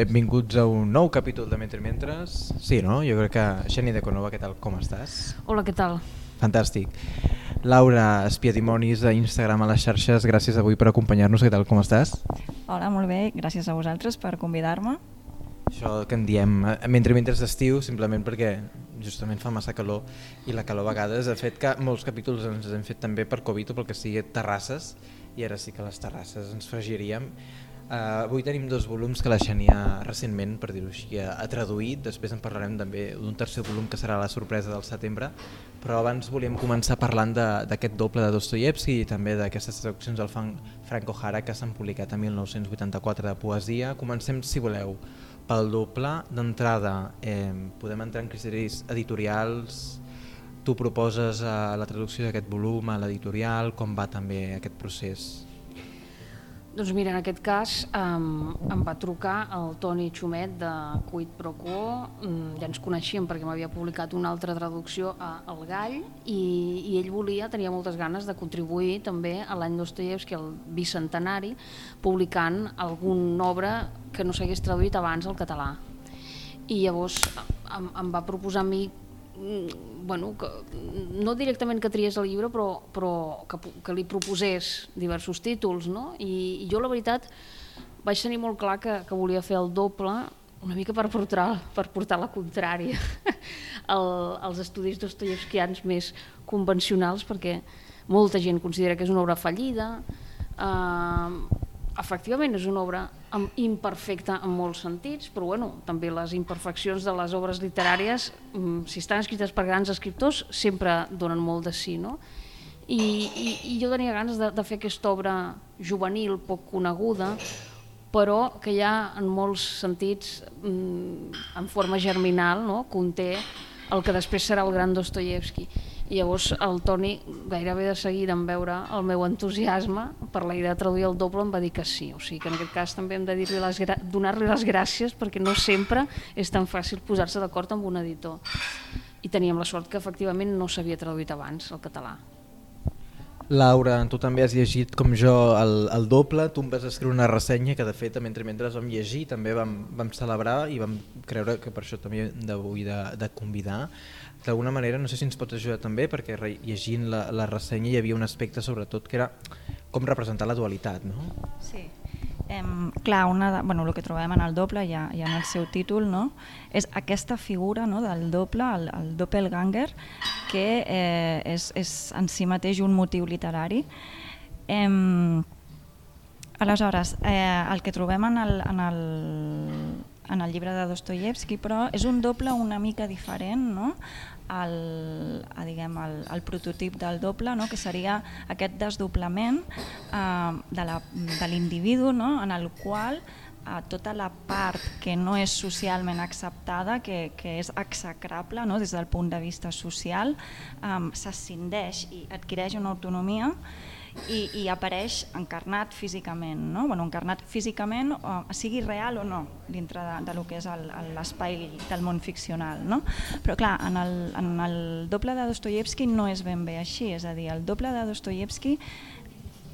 benvinguts a un nou capítol de Mentre Mentres. Sí, no? Jo crec que Xeni de Conova, què tal? Com estàs? Hola, què tal? Fantàstic. Laura Espiadimonis a Instagram a les xarxes, gràcies avui per acompanyar-nos, què tal? Com estàs? Hola, molt bé, gràcies a vosaltres per convidar-me. Això que en diem eh, mentre mentre d'estiu, simplement perquè justament fa massa calor i la calor a vegades ha fet que molts capítols ens hem fet també per Covid o pel que sigui terrasses i ara sí que les terrasses ens fregiríem Uh, avui tenim dos volums que la Xenia recentment, per dir-ho així, ha, traduït, després en parlarem també d'un tercer volum que serà la sorpresa del setembre, però abans volíem començar parlant d'aquest doble de Dostoyevsky i també d'aquestes traduccions del Franco Jara que s'han publicat en 1984 de poesia. Comencem, si voleu, pel doble. D'entrada, eh, podem entrar en criteris editorials, tu proposes uh, la traducció d'aquest volum a l'editorial, com va també aquest procés? Doncs mira, en aquest cas um, em va trucar el Toni Xumet de Quid Pro Quo, um, ja ens coneixíem perquè m'havia publicat una altra traducció a El Gall i, i ell volia, tenia moltes ganes de contribuir també a l'any Dostoyevsky, el bicentenari, publicant alguna obra que no s'hagués traduït abans al català. I llavors em, em va proposar a mi bueno, que, no directament que triés el llibre, però, però que, que li proposés diversos títols, no? I, I jo, la veritat, vaig tenir molt clar que, que volia fer el doble una mica per portar, per portar la contrària el, als estudis dostoyevskians més convencionals, perquè molta gent considera que és una obra fallida, eh, efectivament és una obra imperfecta en molts sentits, però bueno, també les imperfeccions de les obres literàries, mm, si estan escrites per grans escriptors, sempre donen molt de sí, no? I, i, i jo tenia ganes de, de fer aquesta obra juvenil, poc coneguda, però que ja en molts sentits, mm, en forma germinal, no? conté el que després serà el gran Dostoyevsky. I llavors el Toni, gairebé de seguida en veure el meu entusiasme per la idea de traduir el doble, em va dir que sí. O sigui que en aquest cas també hem de dir-li les donar-li les gràcies perquè no sempre és tan fàcil posar-se d'acord amb un editor. I teníem la sort que efectivament no s'havia traduït abans al català. Laura, tu també has llegit com jo el, el doble, tu em vas escriure una ressenya que de fet mentre mentre vam llegir també vam, vam celebrar i vam creure que per això també d'avui de, de convidar. D'alguna manera, no sé si ens pots ajudar també, perquè llegint la, la ressenya hi havia un aspecte sobretot que era com representar la dualitat, no? Sí. Em, clar, una de, bueno, el que trobem en el doble, ja, ja en el seu títol, no? és aquesta figura no, del doble, el, el doppelganger, que eh, és, és en si mateix un motiu literari. Em, aleshores, eh, el que trobem en el, en el, en el llibre de Dostoyevsky, però és un doble una mica diferent no? El, a, diguem, el, el prototip del doble, no? que seria aquest desdoblament eh, de l'individu no? en el qual eh, tota la part que no és socialment acceptada, que, que és execrable no? des del punt de vista social, eh, s'ascindeix i adquireix una autonomia i, i apareix encarnat físicament, no? bueno, encarnat físicament, o, sigui real o no, dintre de, de lo que és l'espai del món ficcional. No? Però clar, en el, en el doble de Dostoyevsky no és ben bé així, és a dir, el doble de Dostoyevsky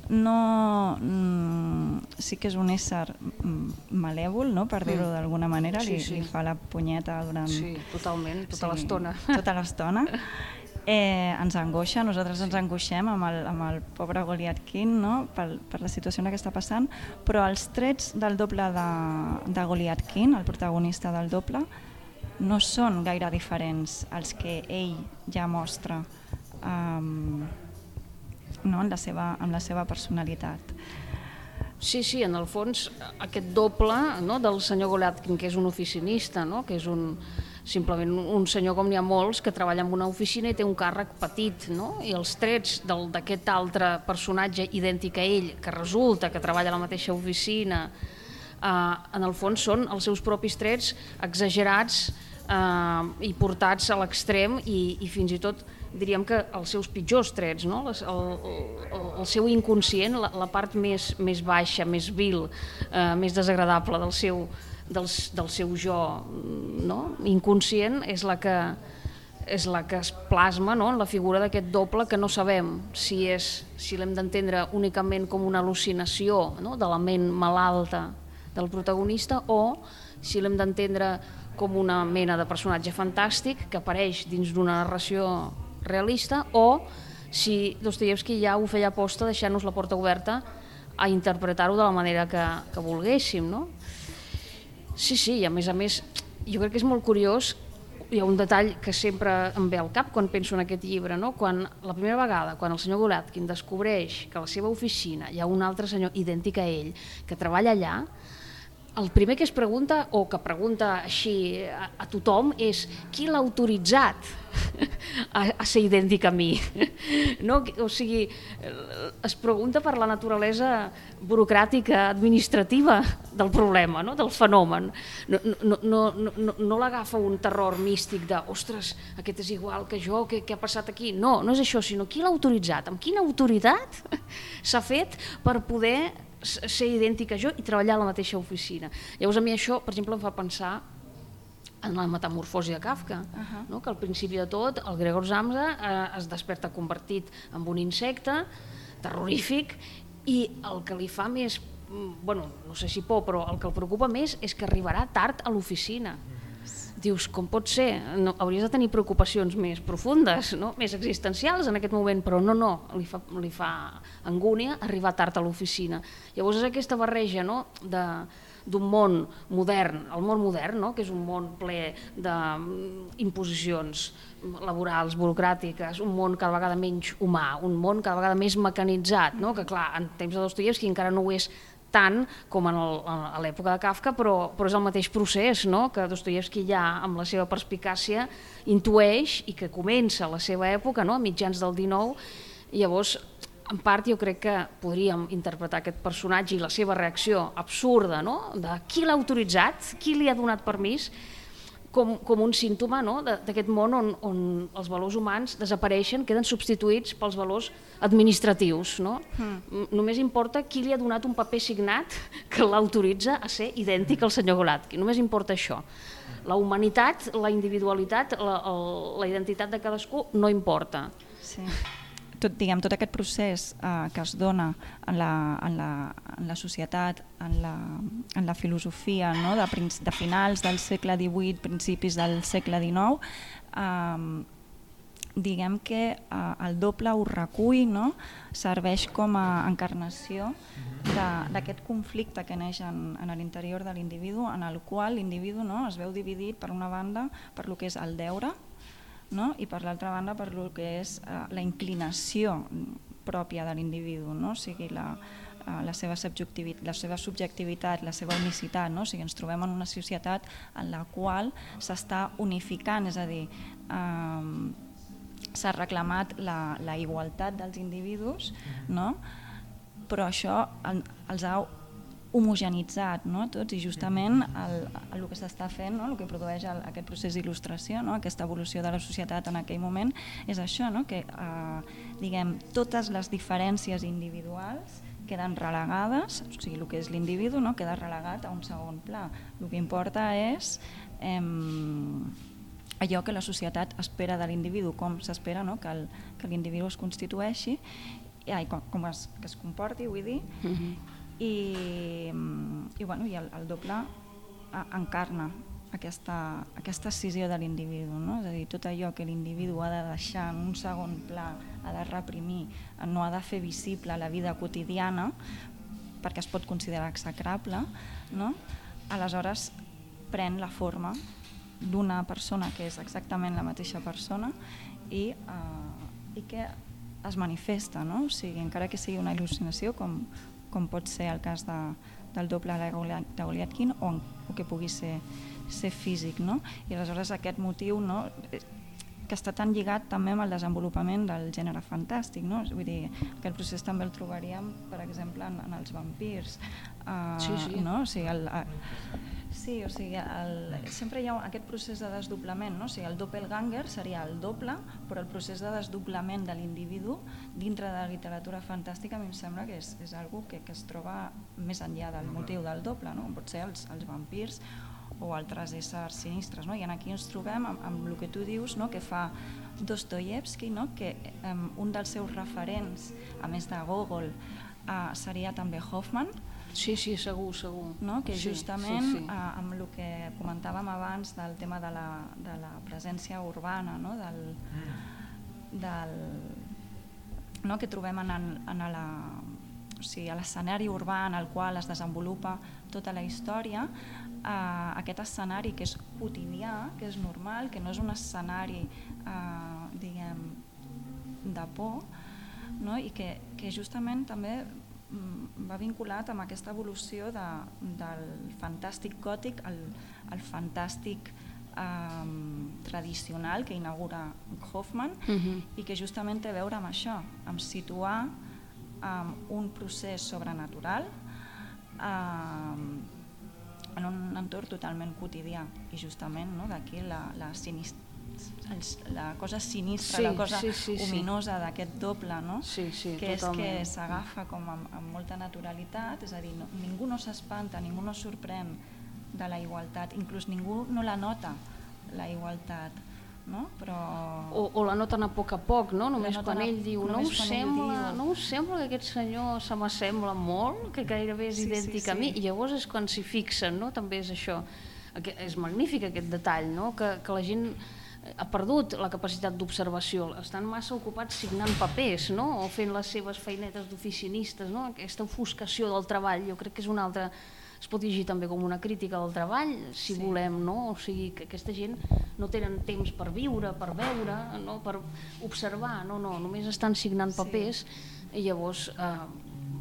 no mm, sí que és un ésser mm, malèvol, no? per dir-ho mm. d'alguna manera, sí, li, sí. li fa la punyeta durant... Sí, totalment, tota sí, l'estona. Tota l'estona. eh, ens angoixa, nosaltres ens angoixem amb el, amb el pobre Goliath King no? per, per la situació que està passant, però els trets del doble de, de Goliath King, el protagonista del doble, no són gaire diferents als que ell ja mostra um, no? en, la seva, en la seva personalitat. Sí, sí, en el fons aquest doble no, del senyor Golatkin, que és un oficinista, no, que és un, simplement un senyor com n'hi ha molts que treballa en una oficina i té un càrrec petit, no? i els trets d'aquest altre personatge idèntic a ell, que resulta que treballa a la mateixa oficina, eh, en el fons són els seus propis trets exagerats eh, i portats a l'extrem i, i fins i tot diríem que els seus pitjors trets, no? el, el, el seu inconscient, la, la part més, més baixa, més vil, eh, més desagradable del seu, del, del seu jo no? inconscient és la que és la que es plasma no? en la figura d'aquest doble que no sabem si és si l'hem d'entendre únicament com una al·lucinació no? de la ment malalta del protagonista o si l'hem d'entendre com una mena de personatge fantàstic que apareix dins d'una narració realista o si Dostoyevsky ja ho feia aposta deixant-nos la porta oberta a interpretar-ho de la manera que, que volguéssim, no? Sí, sí, i a més a més, jo crec que és molt curiós hi ha un detall que sempre em ve al cap quan penso en aquest llibre, no? quan la primera vegada, quan el senyor Golatkin descobreix que a la seva oficina hi ha un altre senyor idèntic a ell que treballa allà, el primer que es pregunta, o que pregunta així a, a tothom, és qui l'ha autoritzat a, a ser idèntic a mi? No? O sigui, es pregunta per la naturalesa burocràtica, administrativa del problema, no? del fenomen. No, no, no, no, no l'agafa un terror místic de ostres, aquest és igual que jo, què, què ha passat aquí? No, no és això, sinó qui l'ha autoritzat? Amb quina autoritat s'ha fet per poder ser idèntic a jo i treballar a la mateixa oficina. Llavors a mi això, per exemple, em fa pensar en la metamorfosi de Kafka, uh -huh. no? que al principi de tot el Gregor Samsa eh, es desperta convertit en un insecte terrorífic i el que li fa més, mm, bueno, no sé si por, però el que el preocupa més és que arribarà tard a l'oficina. Uh dius, com pot ser? No, hauries de tenir preocupacions més profundes, no? més existencials en aquest moment, però no, no, li fa, li fa angúnia arribar tard a l'oficina. Llavors és aquesta barreja no? de, d'un món modern, el món modern, no? que és un món ple d'imposicions laborals, burocràtiques, un món cada vegada menys humà, un món cada vegada més mecanitzat, no? que clar, en temps de Dostoyevsky encara no ho és tant com en el, a l'època de Kafka, però, però és el mateix procés no? que Dostoyevsky ja amb la seva perspicàcia intueix i que comença la seva època no? a mitjans del 19 i llavors en part jo crec que podríem interpretar aquest personatge i la seva reacció absurda no? de qui l'ha autoritzat, qui li ha donat permís com, com un símptoma no? d'aquest món on, on els valors humans desapareixen, queden substituïts pels valors administratius. No? Mm. Només importa qui li ha donat un paper signat que l'autoritza a ser idèntic al senyor Golatki. Només importa això. La humanitat, la individualitat, la, la identitat de cadascú no importa. Sí tot, diguem, tot aquest procés eh, que es dona en la, en la, en la societat, en la, en la filosofia no? de, de finals del segle XVIII, principis del segle XIX, eh, diguem que eh, el doble ho recull, no? serveix com a encarnació d'aquest conflicte que neix en, en l'interior de l'individu, en el qual l'individu no, es veu dividit per una banda per lo que és el deure, no? i per l'altra banda per el que és eh, la inclinació pròpia de l'individu, no? o sigui, la, eh, la, seva subjectivitat, la seva subjectivitat, la seva unicitat, no? o sigui, ens trobem en una societat en la qual s'està unificant, és a dir, eh, s'ha reclamat la, la igualtat dels individus, no? però això els ha homogenitzat no? tots i justament el, el que s'està fent, no? el que produeix el, aquest procés d'il·lustració, no? aquesta evolució de la societat en aquell moment, és això, no? que eh, diguem, totes les diferències individuals queden relegades, o sigui, el que és l'individu no? queda relegat a un segon pla. El que importa és eh, allò que la societat espera de l'individu, com s'espera no? que l'individu es constitueixi i com, com es, que es comporti, vull dir, uh mhm. -huh i, i, bueno, i el, el doble encarna aquesta, aquesta escissió de l'individu, no? és a dir, tot allò que l'individu ha de deixar en un segon pla, ha de reprimir, no ha de fer visible la vida quotidiana perquè es pot considerar execrable, no? aleshores pren la forma d'una persona que és exactament la mateixa persona i, eh, i que es manifesta, no? o sigui, encara que sigui una il·lucinació com, com pot ser el cas de, del doble de Goliatkin o, o que pugui ser, ser físic. No? I aleshores aquest motiu no, que està tan lligat també amb el desenvolupament del gènere fantàstic. No? Vull dir, aquest procés també el trobaríem, per exemple, en, en els vampirs. Uh, sí, sí. No? O sigui, el, uh, Sí, o sigui, el, sempre hi ha aquest procés de desdoblament, no? o sigui, el doppelganger seria el doble, però el procés de desdoblament de l'individu dintre de la literatura fantàstica a mi em sembla que és, és algo que, que es troba més enllà del motiu del doble, no? pot ser els, els vampirs o altres éssers sinistres. No? I aquí ens trobem amb, amb el que tu dius, no? que fa Dostoyevsky, no? que um, un dels seus referents, a més de Gogol, uh, seria també Hoffman, Sí, sí, segur, segur. no? que sí, justament sí, sí. eh, amb el que comentàvem abans del tema de la, de la presència urbana, no? del, del, no? que trobem en, en la, o sigui, a l'escenari urbà en el qual es desenvolupa tota la història, eh, aquest escenari que és quotidià, que és normal, que no és un escenari eh, diguem, de por, no? i que, que justament també mm, va vinculat amb aquesta evolució de, del fantàstic gòtic al, al fantàstic eh, tradicional que inaugura Hoffman Mhm. i que justament té a veure amb això, amb situar um, un procés sobrenatural um, en un entorn totalment quotidià i justament no, d'aquí la, la, sinist els, la cosa sinistra, Sí, la cosa sí, sí, sí. ominosa d'aquest doble, no? Sí, sí, que és totalment. que s'agafa com amb, amb molta naturalitat, és a dir, no, ningú no s'espanta, ningú no es sorprèn de la igualtat, inclús ningú no la nota, la igualtat, no? Però... O, o la noten a poc a poc, no? Només La quan noten a- ell diu no quan ell sembla, diu. no us sembla que aquest senyor se m'assembla molt, que gairebé és Sí, sí, idèntic a sí. mi, i llavors és quan s'hi fixen, no? També és això. Aqu- És magnífic aquest detall, no? Que, que la gent ha perdut la capacitat d'observació, estan massa ocupats signant papers no? o fent les seves feinetes d'oficinistes, no? aquesta ofuscació del treball, jo crec que és una altra, es pot llegir també com una crítica del treball, si Sí. volem, no? o sigui que aquesta gent no tenen temps per viure, per veure, no? per observar, no, no, només estan signant Sí. papers i llavors eh,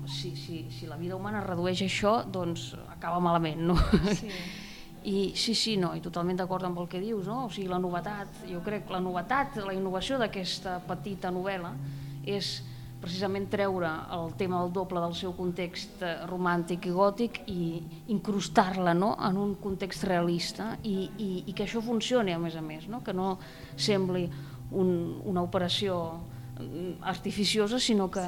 si, si, si la vida humana redueix això, doncs acaba malament, no? Sí. I sí, sí, no, i totalment d'acord amb el que dius, no? O sigui, la novetat, jo crec que la novetat, la innovació d'aquesta petita novel·la és precisament treure el tema del doble del seu context eh, romàntic i gòtic i incrustar-la no? en un context realista i, i, i que això funcioni a més a més, no? que no sembli un, una operació mm, artificiosa, sinó que,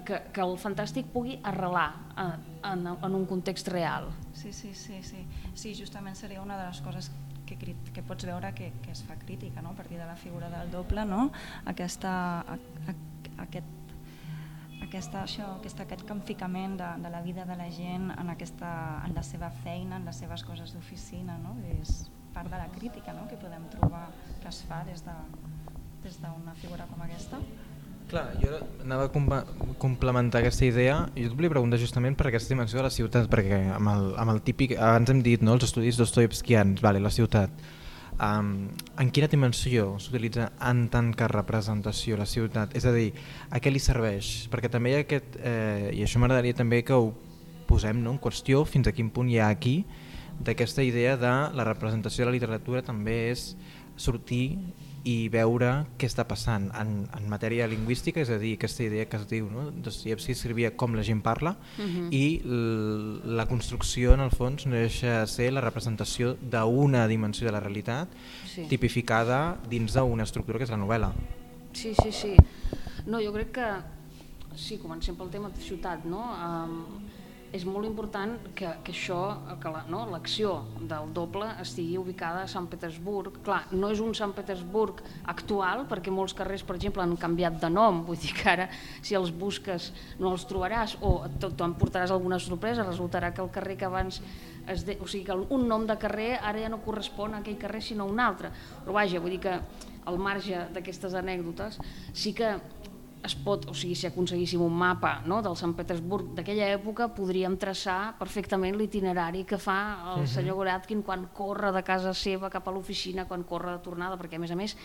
que, que el fantàstic pugui arrelar en, en, en un context real. Sí, sí, sí, sí. Sí, justament seria una de les coses que, que pots veure que, que es fa crítica, no? a partir de la figura del doble, no? aquesta, a, a, aquest, aquesta, això, aquesta, aquest canficament de, de la vida de la gent en, aquesta, en la seva feina, en les seves coses d'oficina, no? és part de la crítica no? que podem trobar que es fa des de des d'una figura com aquesta. Clar, jo anava a complementar aquesta idea i jo et volia preguntar justament per aquesta dimensió de la ciutat, perquè amb el, amb el típic, abans hem dit, no, els estudis dostoevskians, vale, la ciutat, um, en quina dimensió s'utilitza en tant que representació la ciutat? És a dir, a què li serveix? Perquè també hi ha aquest, eh, i això m'agradaria també que ho posem no, en qüestió, fins a quin punt hi ha aquí, d'aquesta idea de la representació de la literatura també és sortir i veure què està passant en, en matèria lingüística, és a dir, aquesta idea que es diu, no? Dostoyevsky escrivia com la gent parla Mhm. i l- la construcció en el fons no deixa de ser la representació d'una dimensió de la realitat Sí. tipificada dins d'una estructura que és la novel·la. Sí, sí, sí. No, jo crec que, sí, comencem pel tema de ciutat, no? Um, és molt important que, que això, que la- no, l'acció del doble estigui ubicada a Sant Petersburg. Clar, no és un Sant Petersburg actual, perquè molts carrers, per exemple, han canviat de nom, vull dir que ara si els busques no els trobaràs o t'emportaràs alguna sorpresa, resultarà que el carrer que abans es de, o sigui que un nom de carrer ara ja no correspon a aquell carrer sinó a un altre. Però vaja, vull dir que al marge d'aquestes anècdotes sí que es pot, o sigui, si aconseguíssim un mapa no, del Sant Petersburg d'aquella època, podríem traçar perfectament l'itinerari que fa el senyor Goratkin quan corre de casa seva cap a l'oficina, quan corre de tornada, perquè a més a més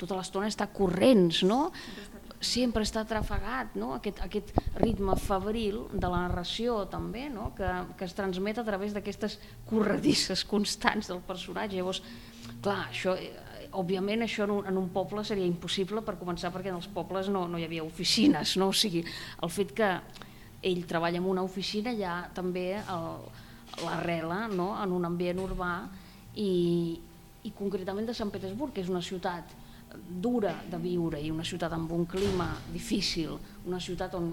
tota l'estona està corrents, no? sempre està trafegat, no? aquest, aquest ritme febril de la narració també, no? que, que es transmet a través d'aquestes corredisses constants del personatge. Llavors, clar, això, eh, òbviament això en un, en un poble seria impossible per començar perquè en els pobles no, no hi havia oficines, no? o sigui, el fet que ell treballa en una oficina ja també el- l'arrela no? en un ambient urbà i, i concretament de Sant Petersburg, que és una ciutat dura de viure i una ciutat amb un clima difícil, una ciutat on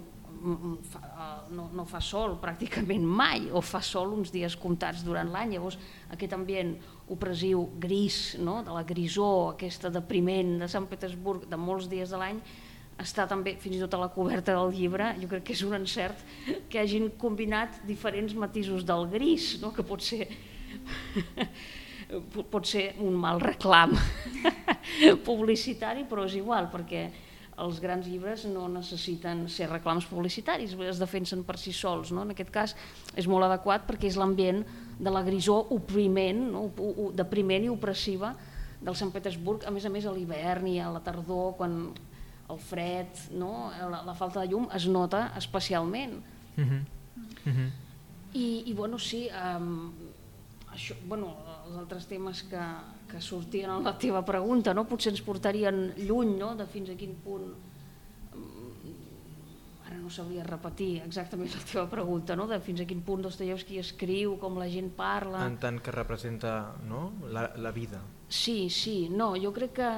no, no fa sol pràcticament mai o fa sol uns dies comptats durant l'any, llavors aquest ambient opressiu gris, no? de la grisor aquesta depriment de Sant Petersburg de molts dies de l'any està també fins i tot a la coberta del llibre, jo crec que és un encert que hagin combinat diferents matisos del gris, no? que pot ser pot ser un mal reclam publicitari, però és igual, perquè els grans llibres no necessiten ser reclams publicitaris, es defensen per si sols. No? En aquest cas és molt adequat perquè és l'ambient de la grisó opriment, no? depriment i opressiva del Sant Petersburg, a més a més a l'hivern i a la tardor, quan el fred, no? la, la falta de llum es nota especialment. Uh -huh. Uh -huh. I, I bueno, sí, um, això, bueno, els altres temes que, que sortien en la teva pregunta, no? potser ens portarien lluny no? de fins a quin punt mm, ara no sabria repetir exactament la teva pregunta, no? de fins a quin punt Dostoyevsky escriu, com la gent parla... En tant que representa no? la, la vida. Sí, sí, no, jo crec que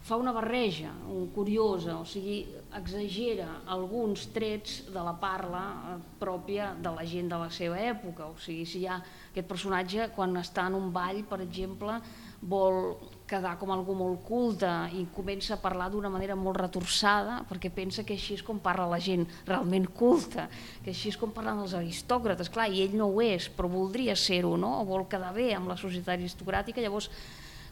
fa una barreja un curiosa, o sigui, exagera alguns trets de la parla eh, pròpia de la gent de la seva època, o sigui, si hi ha aquest personatge quan està en un ball, per exemple, vol quedar com algú molt culte i comença a parlar d'una manera molt retorçada perquè pensa que així és com parla la gent realment culta, que així és com parlen els aristòcrates, clar, i ell no ho és, però voldria ser-ho, no? o vol quedar bé amb la societat aristocràtica, llavors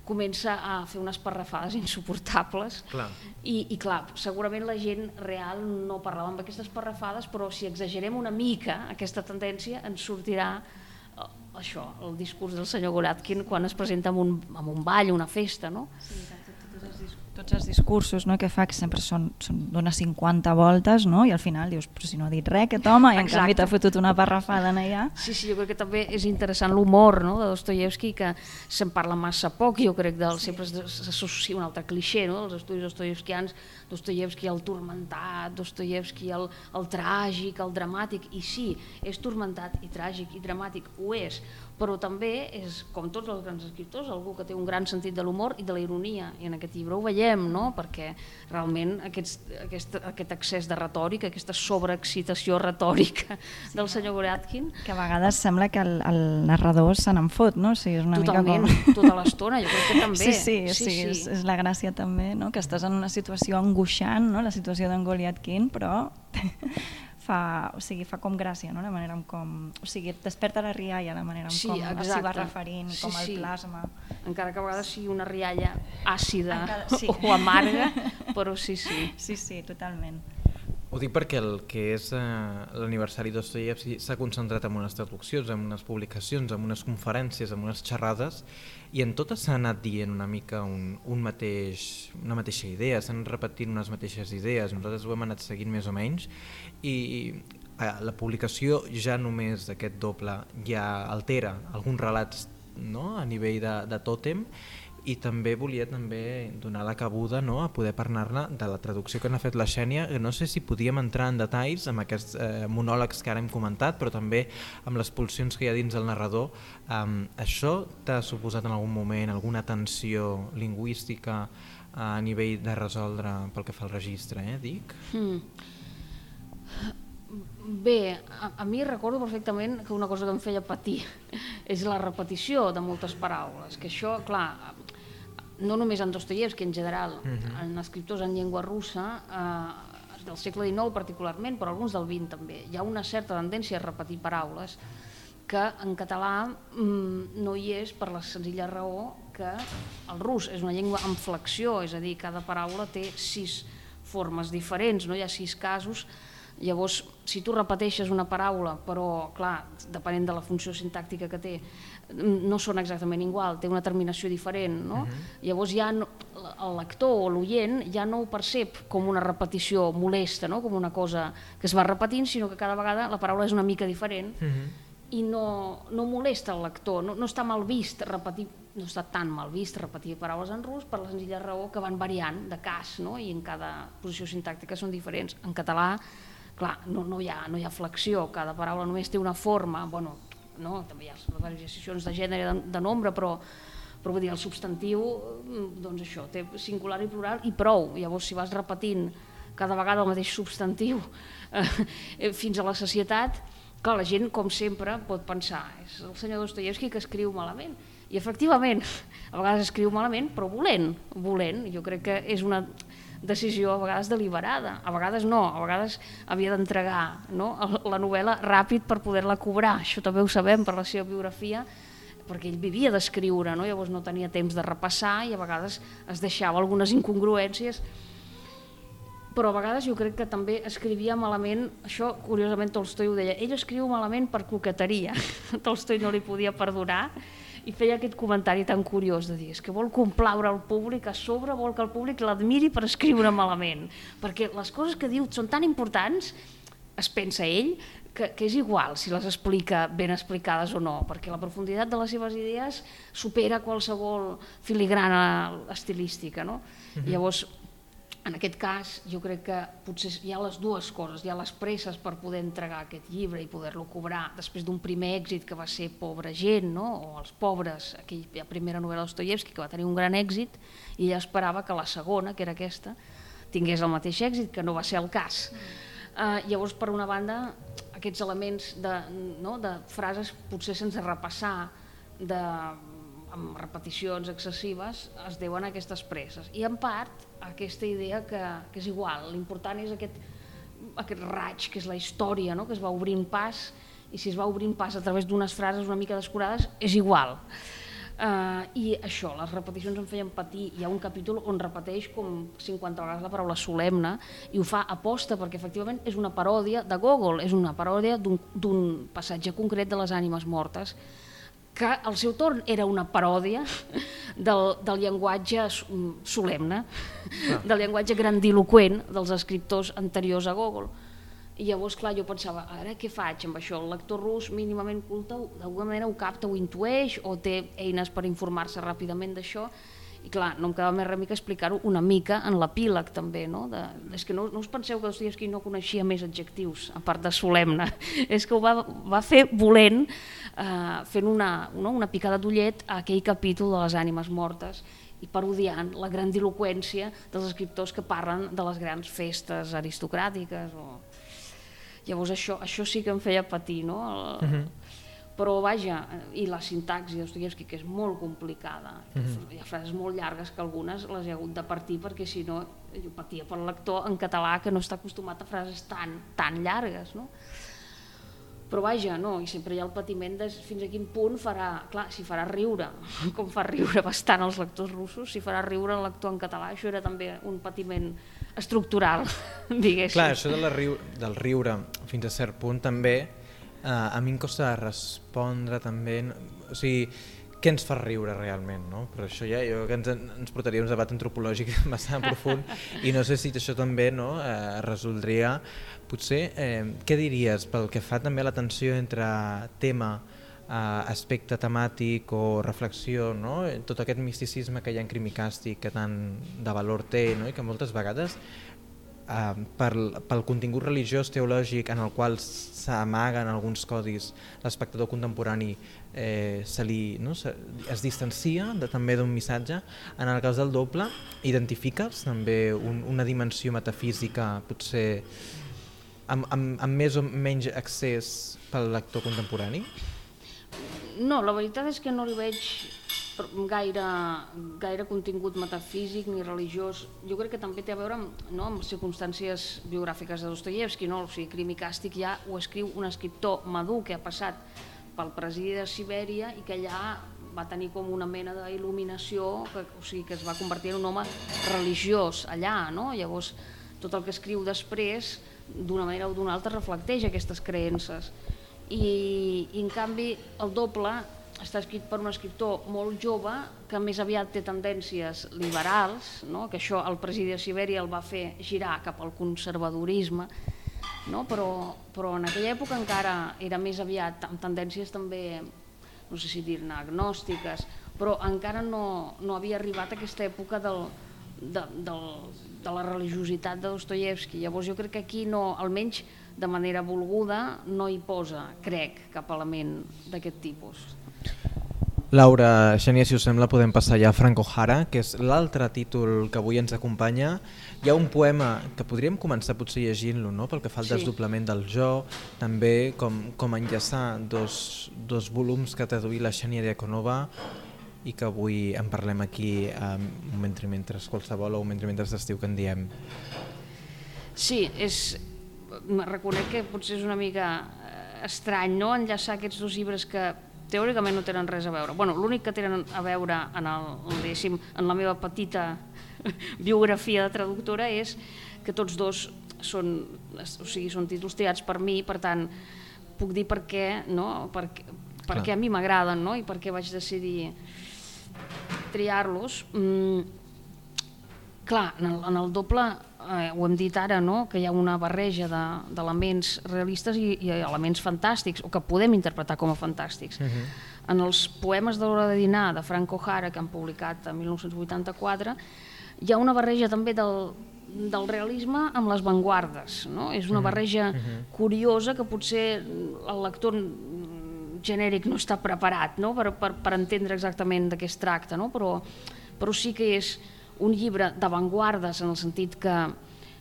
comença a fer unes parrafades insuportables clar. I, i clar, segurament la gent real no parlava amb aquestes parrafades però si exagerem una mica aquesta tendència ens sortirà això, el discurs del senyor Goratkin quan es presenta en un, en un ball, una festa no? Sí, tots els discursos no, que fa que sempre són, són dona 50 voltes no? i al final dius, però si no ha dit res aquest home i en Exacte. canvi t'ha fotut una parrafada allà. Sí, sí, jo crec que també és interessant l'humor no, de Dostoyevsky que se'n parla massa poc, jo crec, del, sí. sempre s'associa un altre cliché, no? els estudis dostoyevskians, Dostoyevsky el turmentat, Dostoyevsky el, el tràgic, el dramàtic, i sí, és turmentat i tràgic i dramàtic, ho és, però també és, com tots els grans escriptors, algú que té un gran sentit de l'humor i de la ironia, i en aquest llibre ho veiem, no? perquè realment aquest, aquest, aquest excés de retòrica, aquesta sobreexcitació retòrica sí, del senyor Goratkin... Que a vegades sembla que el, el narrador se n'en fot, no? O sigui, és una Totalment, mica com... tota l'estona, jo crec que també. Sí, sí, sí, sí, sí. És, és la gràcia també, no? que estàs en una situació angoixant, no? la situació d'en Goliathkin, però fa, o sigui, fa com gràcia, no? la manera en com... O sigui, et desperta la rialla, la manera en sí, com s'hi va referint, sí, com el sí. plasma. Encara que a vegades sigui una rialla àcida Encara, sí. o amarga, però sí, sí. Sí, sí, totalment. Ho dic perquè el que és eh, l'aniversari d'Ostoyevsky s'ha concentrat en unes traduccions, en unes publicacions, en unes conferències, en unes xerrades, i en totes s'ha anat dient una mica un, un mateix, una mateixa idea, s'han repetint unes mateixes idees, nosaltres ho hem anat seguint més o menys, i eh, la publicació ja només d'aquest doble ja altera alguns relats no? a nivell de, de tòtem, i també volia també donar la cabuda no, a poder parlar-ne de la traducció que n'ha fet la Xènia. No sé si podíem entrar en detalls amb aquests eh, monòlegs que ara hem comentat, però també amb les pulsions que hi ha dins el narrador. Um, això t'ha suposat en algun moment alguna tensió lingüística a nivell de resoldre pel que fa al registre, eh, dic? Mm. Bé, a, a mi recordo perfectament que una cosa que em feia patir és la repetició de moltes paraules, que això, clar, no només en Dostoyevsky, en general, uh mhm. -huh. en escriptors en llengua russa, eh, del segle XIX particularment, però alguns del XX també, hi ha una certa tendència a repetir paraules que en català mm, no hi és per la senzilla raó que el rus és una llengua amb flexió, és a dir, cada paraula té sis formes diferents, no hi ha sis casos, llavors si tu repeteixes una paraula, però clar, depenent de la funció sintàctica que té, no són exactament igual, té una terminació diferent, no? Uh mhm. -huh. Llavors ja no, el lector o l'oient ja no ho percep com una repetició molesta, no? com una cosa que es va repetint, sinó que cada vegada la paraula és una mica diferent uh mhm. -huh. i no, no molesta el lector, no, no està mal vist repetir, no està tan mal vist repetir paraules en rus per la senzilla raó que van variant de cas, no? i en cada posició sintàctica són diferents. En català, clar, no, no, hi ha, no hi ha flexió, cada paraula només té una forma, bueno, no? també hi ha variacions de gènere, de, de nombre, però, però vull dir, el substantiu, mm, doncs això, té singular i plural i prou. Llavors, si vas repetint cada vegada el mateix substantiu eh, fins a la societat, clar, la gent, com sempre, pot pensar, és el senyor Dostoyevsky que escriu malament. I efectivament, a vegades escriu malament, però volent, volent. Jo crec que és una, decisió a vegades deliberada, a vegades no, a vegades havia d'entregar no? la novel·la ràpid per poder-la cobrar, això també ho sabem per la seva biografia, perquè ell vivia d'escriure, no? llavors no tenia temps de repassar i a vegades es deixava algunes incongruències però a vegades jo crec que també escrivia malament, això curiosament Tolstoi ho deia, ell escriu malament per coqueteria, Tolstoi no li podia perdonar i feia aquest comentari tan curiós de dir és que vol complaure el públic, a sobre vol que el públic l'admiri per escriure malament, perquè les coses que diu són tan importants, es pensa ell, que, que és igual si les explica ben explicades o no, perquè la profunditat de les seves idees supera qualsevol filigrana estilística. No? Uh -huh. Llavors, en aquest cas, jo crec que potser hi ha les dues coses, hi ha les presses per poder entregar aquest llibre i poder-lo cobrar després d'un primer èxit que va ser Pobra gent, no? o Els pobres, aquella primera novel·la d'Ostoyevski que va tenir un gran èxit i ella esperava que la segona, que era aquesta, tingués el mateix èxit, que no va ser el cas. Uh, llavors, per una banda, aquests elements de, no, de frases potser sense repassar, de, amb repeticions excessives, es deuen a aquestes presses. I en part, aquesta idea que, que és igual, l'important és aquest, aquest raig que és la història, no? que es va obrint pas i si es va obrint pas a través d'unes frases una mica descurades, és igual. Uh, I això, les repeticions em feien patir. Hi ha un capítol on repeteix com 50 vegades la paraula solemne i ho fa aposta perquè efectivament és una paròdia de Gogol, és una paròdia d'un passatge concret de les ànimes mortes que al seu torn era una paròdia del, del llenguatge solemne, ah. del llenguatge grandiloquent dels escriptors anteriors a Gogol. I llavors, clar, jo pensava, ara què faig amb això? El lector rus mínimament culte d'alguna manera ho capta, ho intueix o té eines per informar-se ràpidament d'això i clar, no em quedava més remei que explicar-ho una mica en l'epíleg també, no? De, és que no, no us penseu que Dostoyevsky no coneixia més adjectius, a part de solemne, és que ho va, va fer volent, eh, fent una, no? una picada d'ullet a aquell capítol de les ànimes mortes i parodiant la grandiloquència dels escriptors que parlen de les grans festes aristocràtiques. O... Llavors això, això sí que em feia patir, no? El, uh mhm. -huh però vaja, i la sintaxi d'Ostoyevski, que és molt complicada, mm -hmm. hi ha frases molt llargues que algunes les he hagut de partir perquè si no jo patia per lector en català que no està acostumat a frases tan, tan llargues, no? Però vaja, no, i sempre hi ha el patiment de fins a quin punt farà, clar, si farà riure, com fa riure bastant els lectors russos, si farà riure el lector en català, això era també un patiment estructural, diguéssim. Clar, això de la riu del riure fins a cert punt també Uh, a mi em costa respondre també, o sigui, què ens fa riure realment, no? Però això ja jo que ens, ens portaria un debat antropològic bastant profund i no sé si això també no, eh, resoldria, potser, eh, què diries pel que fa també a la tensió entre tema, eh, aspecte temàtic o reflexió, no? tot aquest misticisme que hi ha en crimicàstic que tant de valor té no? i que moltes vegades eh, per, pel contingut religiós teològic en el qual s'amaguen alguns codis, l'espectador contemporani eh, se li, no, se, es distancia de, també d'un missatge. En el cas del doble, identifiques també un, una dimensió metafísica potser amb, amb, amb més o menys accés pel lector contemporani? No, la veritat és que no li veig gaire, gaire contingut metafísic ni religiós. Jo crec que també té a veure amb, no, amb circumstàncies biogràfiques de Dostoyevsky, no? o sigui, crim i càstig ja ho escriu un escriptor madur que ha passat pel presidi de Sibèria i que allà va tenir com una mena d'il·luminació, o sigui, que es va convertir en un home religiós allà, no? llavors tot el que escriu després d'una manera o d'una altra reflecteix aquestes creences i, i en canvi el doble està escrit per un escriptor molt jove que més aviat té tendències liberals, no? que això el president de Sibèria el va fer girar cap al conservadorisme, no? però, però en aquella època encara era més aviat amb tendències també, no sé si dir-ne agnòstiques, però encara no, no havia arribat a aquesta època del, de, del, de la religiositat de Dostoyevsky. Llavors jo crec que aquí no, almenys de manera volguda, no hi posa, crec, cap element d'aquest tipus. Laura, Xènia, si us sembla, podem passar ja a Franco Jara, que és l'altre títol que avui ens acompanya. Hi ha un poema que podríem començar potser llegint-lo, no? pel que fa al sí. desdoblament del jo, també com, com enllaçar dos, dos volums que traduir la Xènia Diaconova i que avui en parlem aquí um, un mentre mentre qualsevol o un mentre mentre d'estiu que en diem. Sí, és, reconec que potser és una mica eh, estrany no? enllaçar aquests dos llibres que teòricament no tenen res a veure. Bueno, L'únic que tenen a veure en, el, en la meva petita biografia de traductora és que tots dos són, o sigui, són títols triats per mi, per tant, puc dir per què, no? per, per què a mi m'agraden no? i per què vaig decidir triar-los. Mm, clar, en el, en el doble, eh, ho hem dit ara, no? que hi ha una barreja d'elements de, realistes i, i elements fantàstics, o que podem interpretar com a fantàstics. Uh mhm. -huh. En els poemes de l'hora de dinar de Franco Jara, que han publicat en 1984, hi ha una barreja també del, del realisme amb les vanguardes. No? És una mhm. barreja uh mhm. -huh. curiosa que potser el lector genèric no està preparat no? per, per, per entendre exactament de què es tracta, no? però, però sí que és un llibre d'avantguardes en el sentit que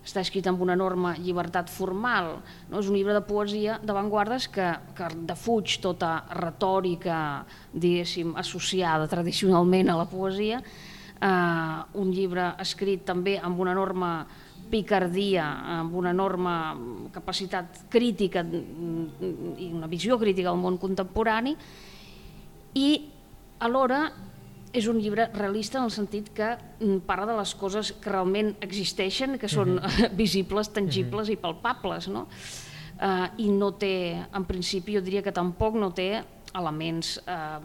està escrit amb una enorme llibertat formal, no? és un llibre de poesia d'avantguardes que, que defuig tota retòrica diguéssim associada tradicionalment a la poesia eh, un llibre escrit també amb una enorme picardia, amb una enorme capacitat crítica i una visió crítica del món contemporani i alhora és un llibre realista en el sentit que mm, parla de les coses que realment existeixen, que són uh mhm. -huh. visibles, tangibles uh mhm. -huh. i palpables, no? Uh, I no té, en principi, jo diria que tampoc no té elements uh,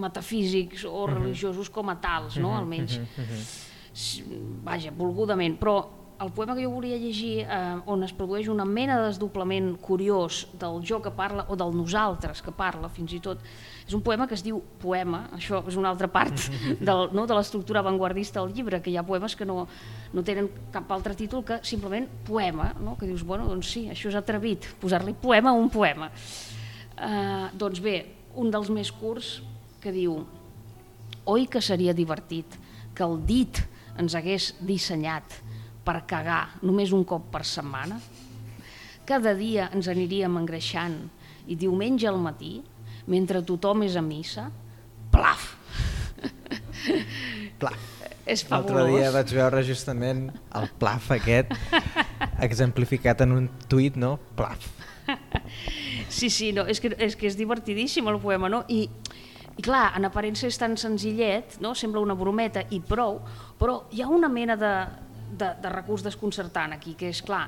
metafísics o uh -huh. religiosos com a tals, no? almenys. Uh -huh. Vaja, volgudament, però el poema que jo volia llegir eh, on es produeix una mena de desdoblament curiós del jo que parla o del nosaltres que parla fins i tot és un poema que es diu poema això és una altra part del, no, de l'estructura avantguardista del llibre que hi ha poemes que no, no tenen cap altre títol que simplement poema no? que dius, bueno, doncs sí, això és atrevit posar-li poema a un poema eh, doncs bé, un dels més curts que diu oi que seria divertit que el dit ens hagués dissenyat per cagar només un cop per setmana? Cada dia ens aniríem engreixant i diumenge al matí, mentre tothom és a missa, plaf! Plaf. És fabulós. L'altre dia vaig veure justament el plaf aquest exemplificat en un tuit, no? Plaf. Sí, sí, no, és que, és que és divertidíssim el poema, no? I, i clar, en aparença és tan senzillet, no? sembla una brometa i prou, però hi ha una mena de, de, de recurs desconcertant aquí, que és clar,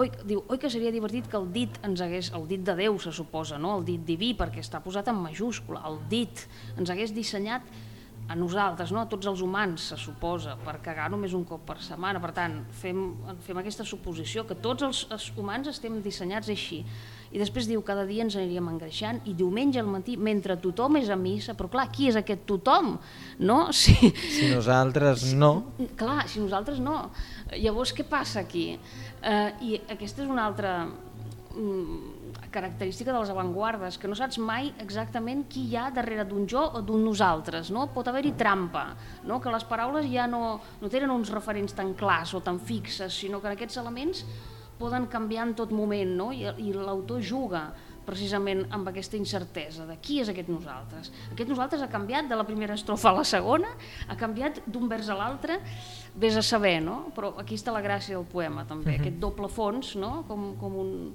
oi, diu, oi que seria divertit que el dit ens hagués, el dit de Déu se suposa, no? el dit diví, perquè està posat en majúscula, el dit ens hagués dissenyat a nosaltres, no? a tots els humans, se suposa, per cagar només un cop per setmana. Per tant, fem, fem aquesta suposició que tots els, els humans estem dissenyats així i després diu cada dia ens aniríem engreixant i diumenge al matí, mentre tothom és a missa, però clar, qui és aquest tothom? No? Si, si nosaltres no... Si, clar, si nosaltres no. Llavors, què passa aquí? Eh, I aquesta és una altra mm, característica de les avantguardes, que no saps mai exactament qui hi ha darrere d'un jo o d'un nosaltres, no? pot haver-hi trampa, no? que les paraules ja no, no tenen uns referents tan clars o tan fixes, sinó que aquests elements poden canviar en tot moment no? i, i l'autor juga precisament amb aquesta incertesa de qui és aquest nosaltres. Aquest nosaltres ha canviat de la primera estrofa a la segona, ha canviat d'un vers a l'altre, vés a saber, no? però aquí està la gràcia del poema també, uh -huh. aquest doble fons, no? com, com, un,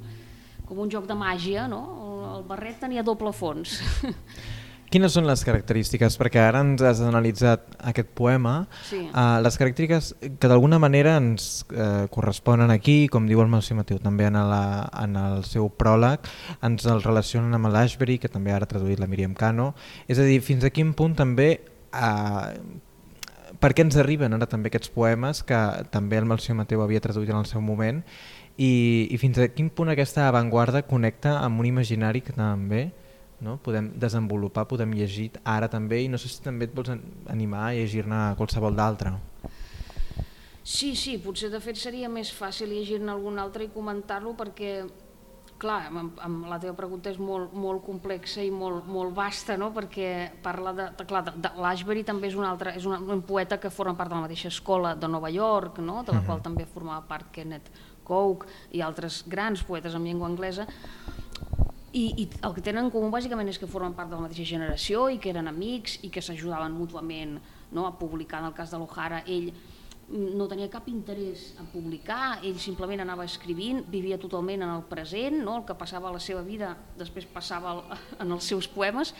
com un joc de màgia, no? el barret tenia doble fons. Quines són les característiques? Perquè ara ens has analitzat aquest poema. Sí. Uh, les característiques que d'alguna manera ens uh, corresponen aquí, com diu el Marcí Mateu també en, la, en el seu pròleg, ens el relacionen amb l'Ashbury, que també ara ha traduït la Miriam Cano. És a dir, fins a quin punt també... Uh, per què ens arriben ara també aquests poemes que també el Marcí Mateu havia traduït en el seu moment i, i fins a quin punt aquesta avantguarda connecta amb un imaginari que també no? podem desenvolupar, podem llegir ara també i no sé si també et vols animar a llegir-ne qualsevol d'altre. Sí, sí, potser de fet seria més fàcil llegir-ne algun altre i comentar-lo perquè clar, amb, amb la teva pregunta és molt, molt complexa i molt, molt vasta, no? perquè parla de, de, clar, de, de l'Ashbury també és un altre, és un, un poeta que forma part de la mateixa escola de Nova York, no? de la uh -huh. qual també formava part Kenneth Coke i altres grans poetes en llengua anglesa, i, i el que tenen en comú bàsicament és que formen part de la mateixa generació i que eren amics i que s'ajudaven mútuament no, a publicar. En el cas de l'Ohara, ell no tenia cap interès en publicar, ell simplement anava escrivint, vivia totalment en el present, no? el que passava a la seva vida després passava en els seus poemes,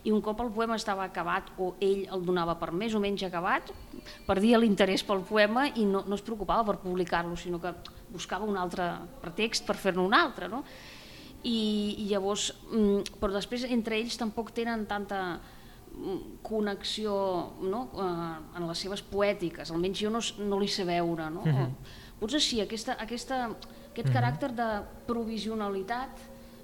i un cop el poema estava acabat o ell el donava per més o menys acabat, perdia l'interès pel poema i no, no es preocupava per publicar-lo, sinó que buscava un altre pretext per fer-ne un altre. No? I, I llavors, mm, però després entre ells tampoc tenen tanta connexió no? eh, en les seves poètiques, almenys jo no, no li sé veure. No? Uh -huh. Potser sí, aquesta, aquesta, aquest uh -huh. caràcter de provisionalitat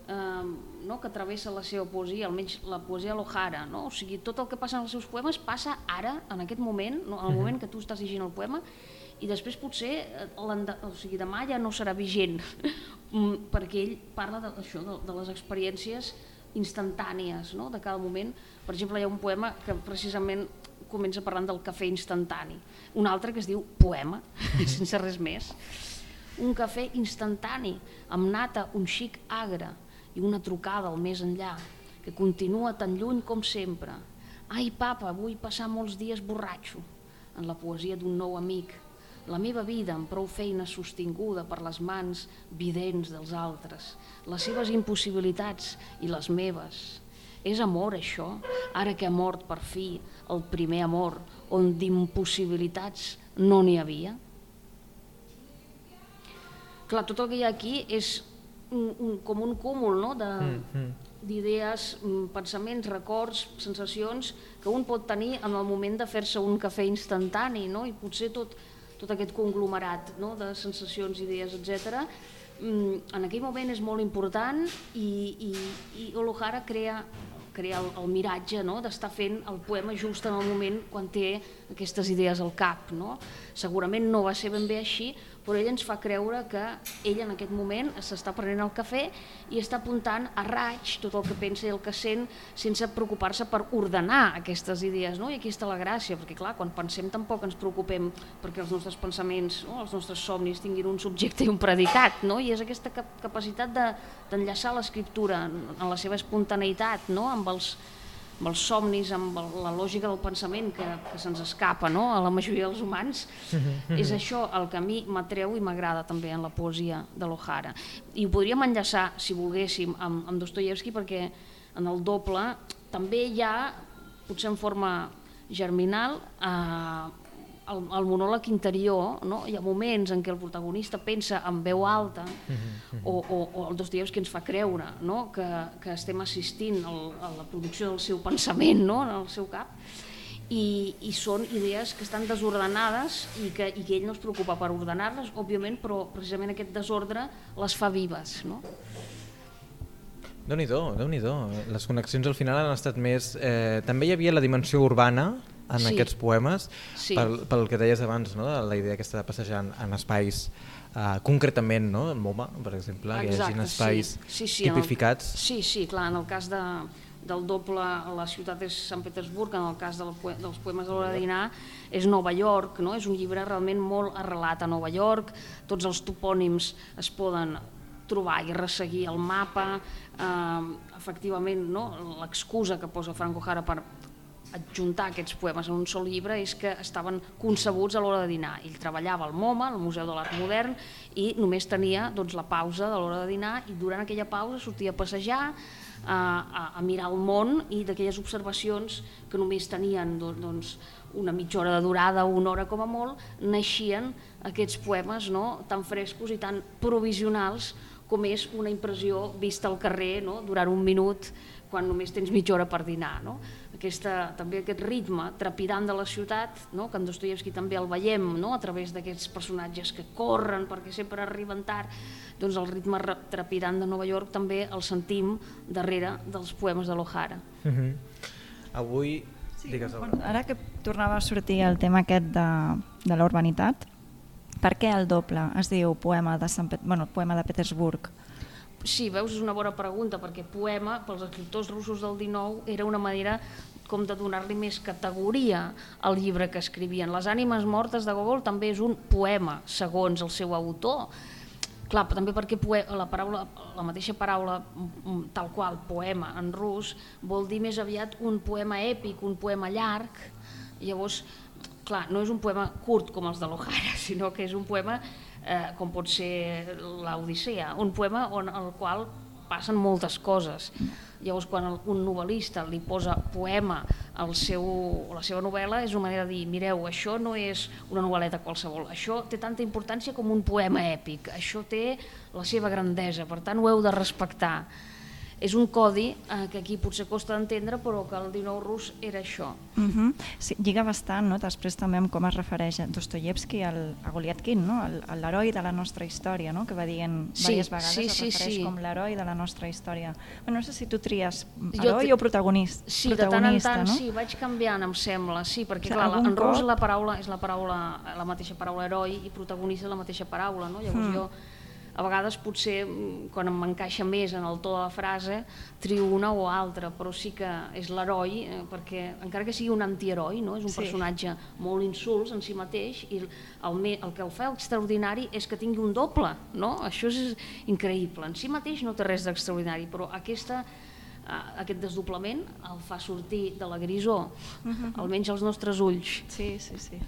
eh, no? que travessa la seva poesia, almenys la poesia Lohara, no? o sigui, tot el que passa en els seus poemes passa ara, en aquest moment, no? en el moment que tu estàs llegint el poema, i després potser o sigui, demà ja no serà vigent, mm, perquè ell parla d'això, de, de les experiències instantànies no? de cada moment. Per exemple, hi ha un poema que precisament comença parlant del cafè instantani, un altre que es diu poema, sense res més. Un cafè instantani, amb nata, un xic agre i una trucada al més enllà, que continua tan lluny com sempre. Ai, papa, vull passar molts dies borratxo, en la poesia d'un nou amic, la meva vida amb prou feina sostinguda per les mans vidents dels altres, les seves impossibilitats i les meves. És amor això, ara que ha mort per fi el primer amor, on d'impossibilitats no n'hi havia? Clar, tot el que hi ha aquí és un, un, com un cúmul no? de, mm, mm d'idees, mm, pensaments, records, sensacions que un pot tenir en el moment de fer-se un cafè instantani no? i potser tot, tot aquest conglomerat no? de sensacions, idees, etc. Mm, en aquell moment és molt important i, i, i Olohara crea crea el, el miratge no? d'estar fent el poema just en el moment quan té aquestes idees al cap. No? Segurament no va ser ben bé així, però ell ens fa creure que ell en aquest moment s'està prenent el cafè i està apuntant a raig tot el que pensa i el que sent sense preocupar-se per ordenar aquestes idees. No? I aquí està la gràcia, perquè clar, quan pensem tampoc ens preocupem perquè els nostres pensaments, no? els nostres somnis tinguin un subjecte i un predicat, no? i és aquesta capacitat d'enllaçar de, l'escriptura en la seva espontaneïtat, no? amb els amb els somnis, amb la lògica del pensament que, que se'ns escapa no? a la majoria dels humans, és això el que a mi m'atreu i m'agrada també en la poesia de l'Ohara. I ho podríem enllaçar, si volguéssim, amb, amb Dostoyevsky perquè en el doble també hi ha, potser en forma germinal, eh, el, el monòleg interior, no? hi ha moments en què el protagonista pensa en veu alta -huh. o, o, o el Dostoyevsky ens fa creure no? que, que estem assistint al, a la producció del seu pensament no? en el seu cap i, i són idees que estan desordenades i que, i que ell no es preocupa per ordenar-les, òbviament, però precisament aquest desordre les fa vives. No? Déu-n'hi-do, déu nhi déu Les connexions al final han estat més... Eh, també hi havia la dimensió urbana en sí. aquests poemes sí. pel, pel que deies abans, no? la idea aquesta de passejar en, en espais uh, concretament, no? en MoMA, per exemple, Exacte, que hi hagi espais sí. Sí, sí, tipificats. El, sí, sí, clar, en el cas de, del doble la ciutat és Sant Petersburg, en el cas del, dels poemes de l'hora de dinar és Nova York, no? és un llibre realment molt arrelat a Nova York, tots els topònims es poden trobar i resseguir el mapa, eh, efectivament no? l'excusa que posa Franco Jara per adjuntar aquests poemes en un sol llibre és que estaven concebuts a l'hora de dinar. Ell treballava al MoMA, al Museu de l'Art Modern, i només tenia doncs, la pausa de l'hora de dinar i durant aquella pausa sortia a passejar, a, a, a mirar el món i d'aquelles observacions que només tenien doncs, una mitja hora de durada una hora com a molt, naixien aquests poemes no? tan frescos i tan provisionals com és una impressió vista al carrer no? durant un minut quan només tens mitja hora per dinar. No? Aquesta, també aquest ritme trepidant de la ciutat, no? que en Dostoyevsky també el veiem no? a través d'aquests personatges que corren perquè sempre arriben tard, doncs el ritme trepidant de Nova York també el sentim darrere dels poemes de l'Ohara. Uh mhm. -huh. Avui... Sí, Digues bueno, ara que tornava a sortir el tema aquest de, de la urbanitat, per què el doble es diu poema de, Sant Pet bueno, poema de Petersburg? Sí, veus, és una bona pregunta, perquè poema, pels escriptors russos del 19, era una manera com de donar-li més categoria al llibre que escrivien. Les ànimes mortes de Gogol també és un poema, segons el seu autor. Clar, també perquè la, paraula, la mateixa paraula mm, tal qual, poema en rus, vol dir més aviat un poema èpic, un poema llarg, llavors, clar, no és un poema curt com els de l'Ojara, sinó que és un poema eh, com pot ser l'Odissea, un poema on el qual passen moltes coses. Llavors, quan un novel·lista li posa poema al seu, a la seva novel·la, és una manera de dir, mireu, això no és una novel·leta qualsevol, això té tanta importància com un poema èpic, això té la seva grandesa, per tant ho heu de respectar és un codi eh, que aquí potser costa d'entendre però que el 19 rus era això. Uh -huh. sí, lliga bastant no? després també amb com es refereix a Dostoyevsky al, a Goliatkin, no? l'heroi de la nostra història, no? que va dient sí, diverses vegades sí, sí, es refereix sí. com l'heroi de la nostra història. Bueno, no sé si tu tries heroi o protagonista. Sí, de tant en tant, no? sí, vaig canviant, em sembla, sí, perquè clar, en rus la paraula és la paraula, la mateixa paraula heroi i protagonista és la mateixa paraula, no? Llavors mm. jo a vegades potser mm, quan em encaixa més en el to de la frase trio una o altra, però sí que és l'heroi, eh, perquè encara que sigui un antiheroi, no? és un sí. personatge molt insuls en si mateix i el, el que el fa extraordinari és que tingui un doble, no? això és increïble, en si mateix no té res d'extraordinari, però aquesta eh, aquest desdoblament el fa sortir de la grisó, uh -huh. almenys als nostres ulls. Sí, sí, sí.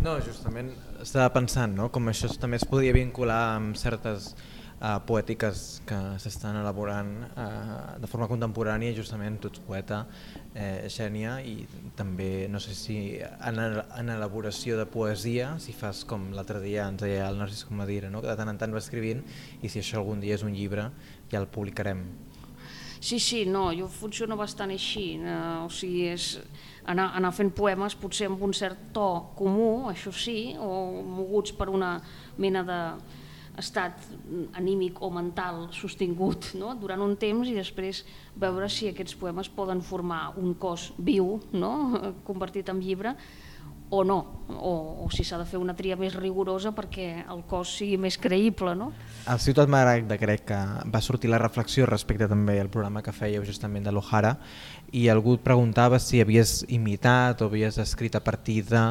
No, justament estava pensant no? com això també es podia vincular amb certes uh, poètiques que s'estan elaborant uh, de forma contemporània, justament tu ets poeta, eh, Xènia, i també no sé si en, en elaboració de poesia, si fas com l'altre dia ens deia el Narcís Comadira, no? que de tant en tant va escrivint i si això algun dia és un llibre ja el publicarem. Sí, sí, no, jo funciono bastant així, eh, o sigui, és anar, anar fent poemes potser amb un cert to comú, això sí, o moguts per una mena de estat anímic o mental sostingut no? durant un temps i després veure si aquests poemes poden formar un cos viu, no? convertit en llibre, o no, o, o si s'ha de fer una tria més rigorosa perquè el cos sigui més creïble. No? Al Ciutat Maragda crec que va sortir la reflexió respecte també al programa que fèieu justament de l'Ojara i algú et preguntava si havies imitat o havies escrit a partir de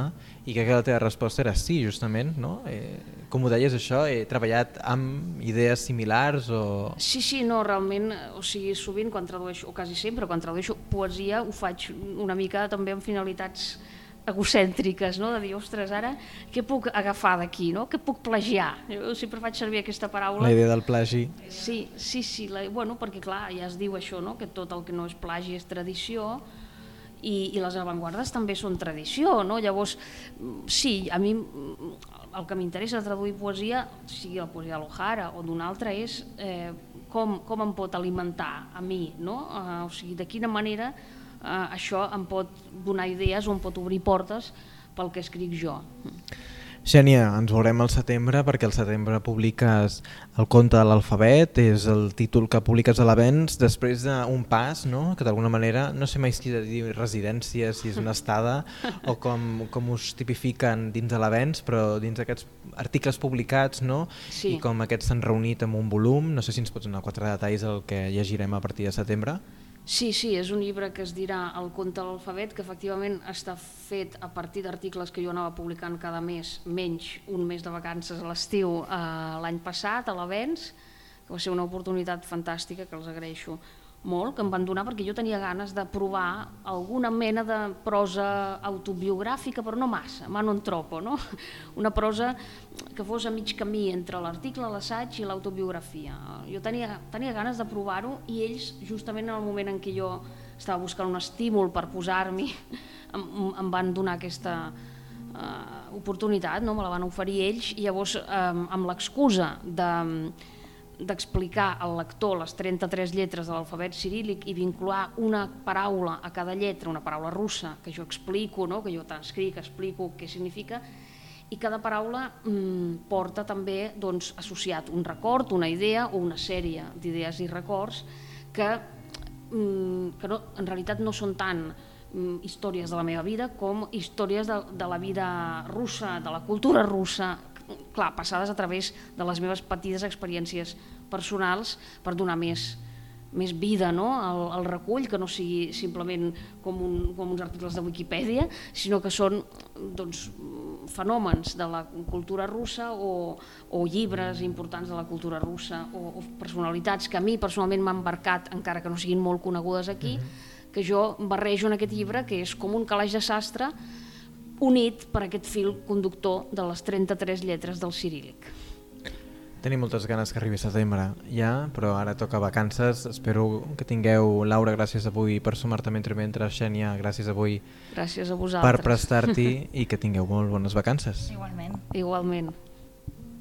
i crec que la teva resposta era sí, justament, no? Eh, com ho deies això, he treballat amb idees similars o... Sí, sí, no, realment, o sigui, sovint quan tradueixo, o quasi sempre, quan tradueixo poesia ho faig una mica també amb finalitats egocèntriques, no? de dir, ostres, ara què puc agafar d'aquí, no? què puc plagiar? Jo sempre faig servir aquesta paraula. La idea del plagi. Sí, sí, sí, la, bueno, perquè clar, ja es diu això, no? que tot el que no és plagi és tradició, i, i les avantguardes també són tradició, no? llavors sí, a mi el que m'interessa traduir poesia, sigui la poesia de l'Ojara o d'una altra, és eh, com, com em pot alimentar a mi, no? eh, o sigui, de quina manera això em pot donar idees o em pot obrir portes pel que escric jo. Xènia, ens veurem al setembre perquè al setembre publiques el conte de l'alfabet, és el títol que publiques a l'Avens després d'un pas, no? que d'alguna manera, no sé mai si de dir residència, si és una estada o com, com us tipifiquen dins de l'Avens, però dins d'aquests articles publicats no? sí. i com aquests s'han reunit en un volum, no sé si ens pots donar quatre detalls del que llegirem a partir de setembre. Sí, sí, és un llibre que es dirà El conte de l'alfabet, que efectivament està fet a partir d'articles que jo anava publicant cada mes, menys un mes de vacances a l'estiu eh, l'any passat, a l'Avens, que va ser una oportunitat fantàstica que els agraeixo molt, que em van donar perquè jo tenia ganes de provar alguna mena de prosa autobiogràfica, però no massa, ma non troppo, no? una prosa que fos a mig camí entre l'article, l'assaig i l'autobiografia. Jo tenia, tenia ganes de provar-ho i ells, justament en el moment en què jo estava buscant un estímul per posar-m'hi, em, em van donar aquesta uh, oportunitat, no? me la van oferir ells, i llavors um, amb l'excusa de d'explicar al lector les 33 lletres de l'alfabet cirílic i vincular una paraula a cada lletra, una paraula russa, que jo explico, no? que jo transcric, explico què significa, i cada paraula mm, porta també doncs, associat un record, una idea o una sèrie d'idees i records que, mm, que no, en realitat no són tant mm, històries de la meva vida com històries de, de la vida russa, de la cultura russa, clar, passades a través de les meves petites experiències personals per donar més, més vida no? al, al recull, que no sigui simplement com, un, com uns articles de Wikipedia, sinó que són doncs, fenòmens de la cultura russa o, o llibres importants de la cultura russa o, o personalitats que a mi personalment m'han marcat, encara que no siguin molt conegudes aquí, mm -hmm. que jo barrejo en aquest llibre, que és com un calaix de sastre unit per aquest fil conductor de les 33 lletres del cirílic. Tenim moltes ganes que arribi setembre ja, però ara toca vacances. Espero que tingueu, Laura, gràcies avui per sumar-te mentre mentre, Xènia, gràcies avui gràcies a vosaltres. per prestar-t'hi i que tingueu molt bones vacances. Igualment. Igualment.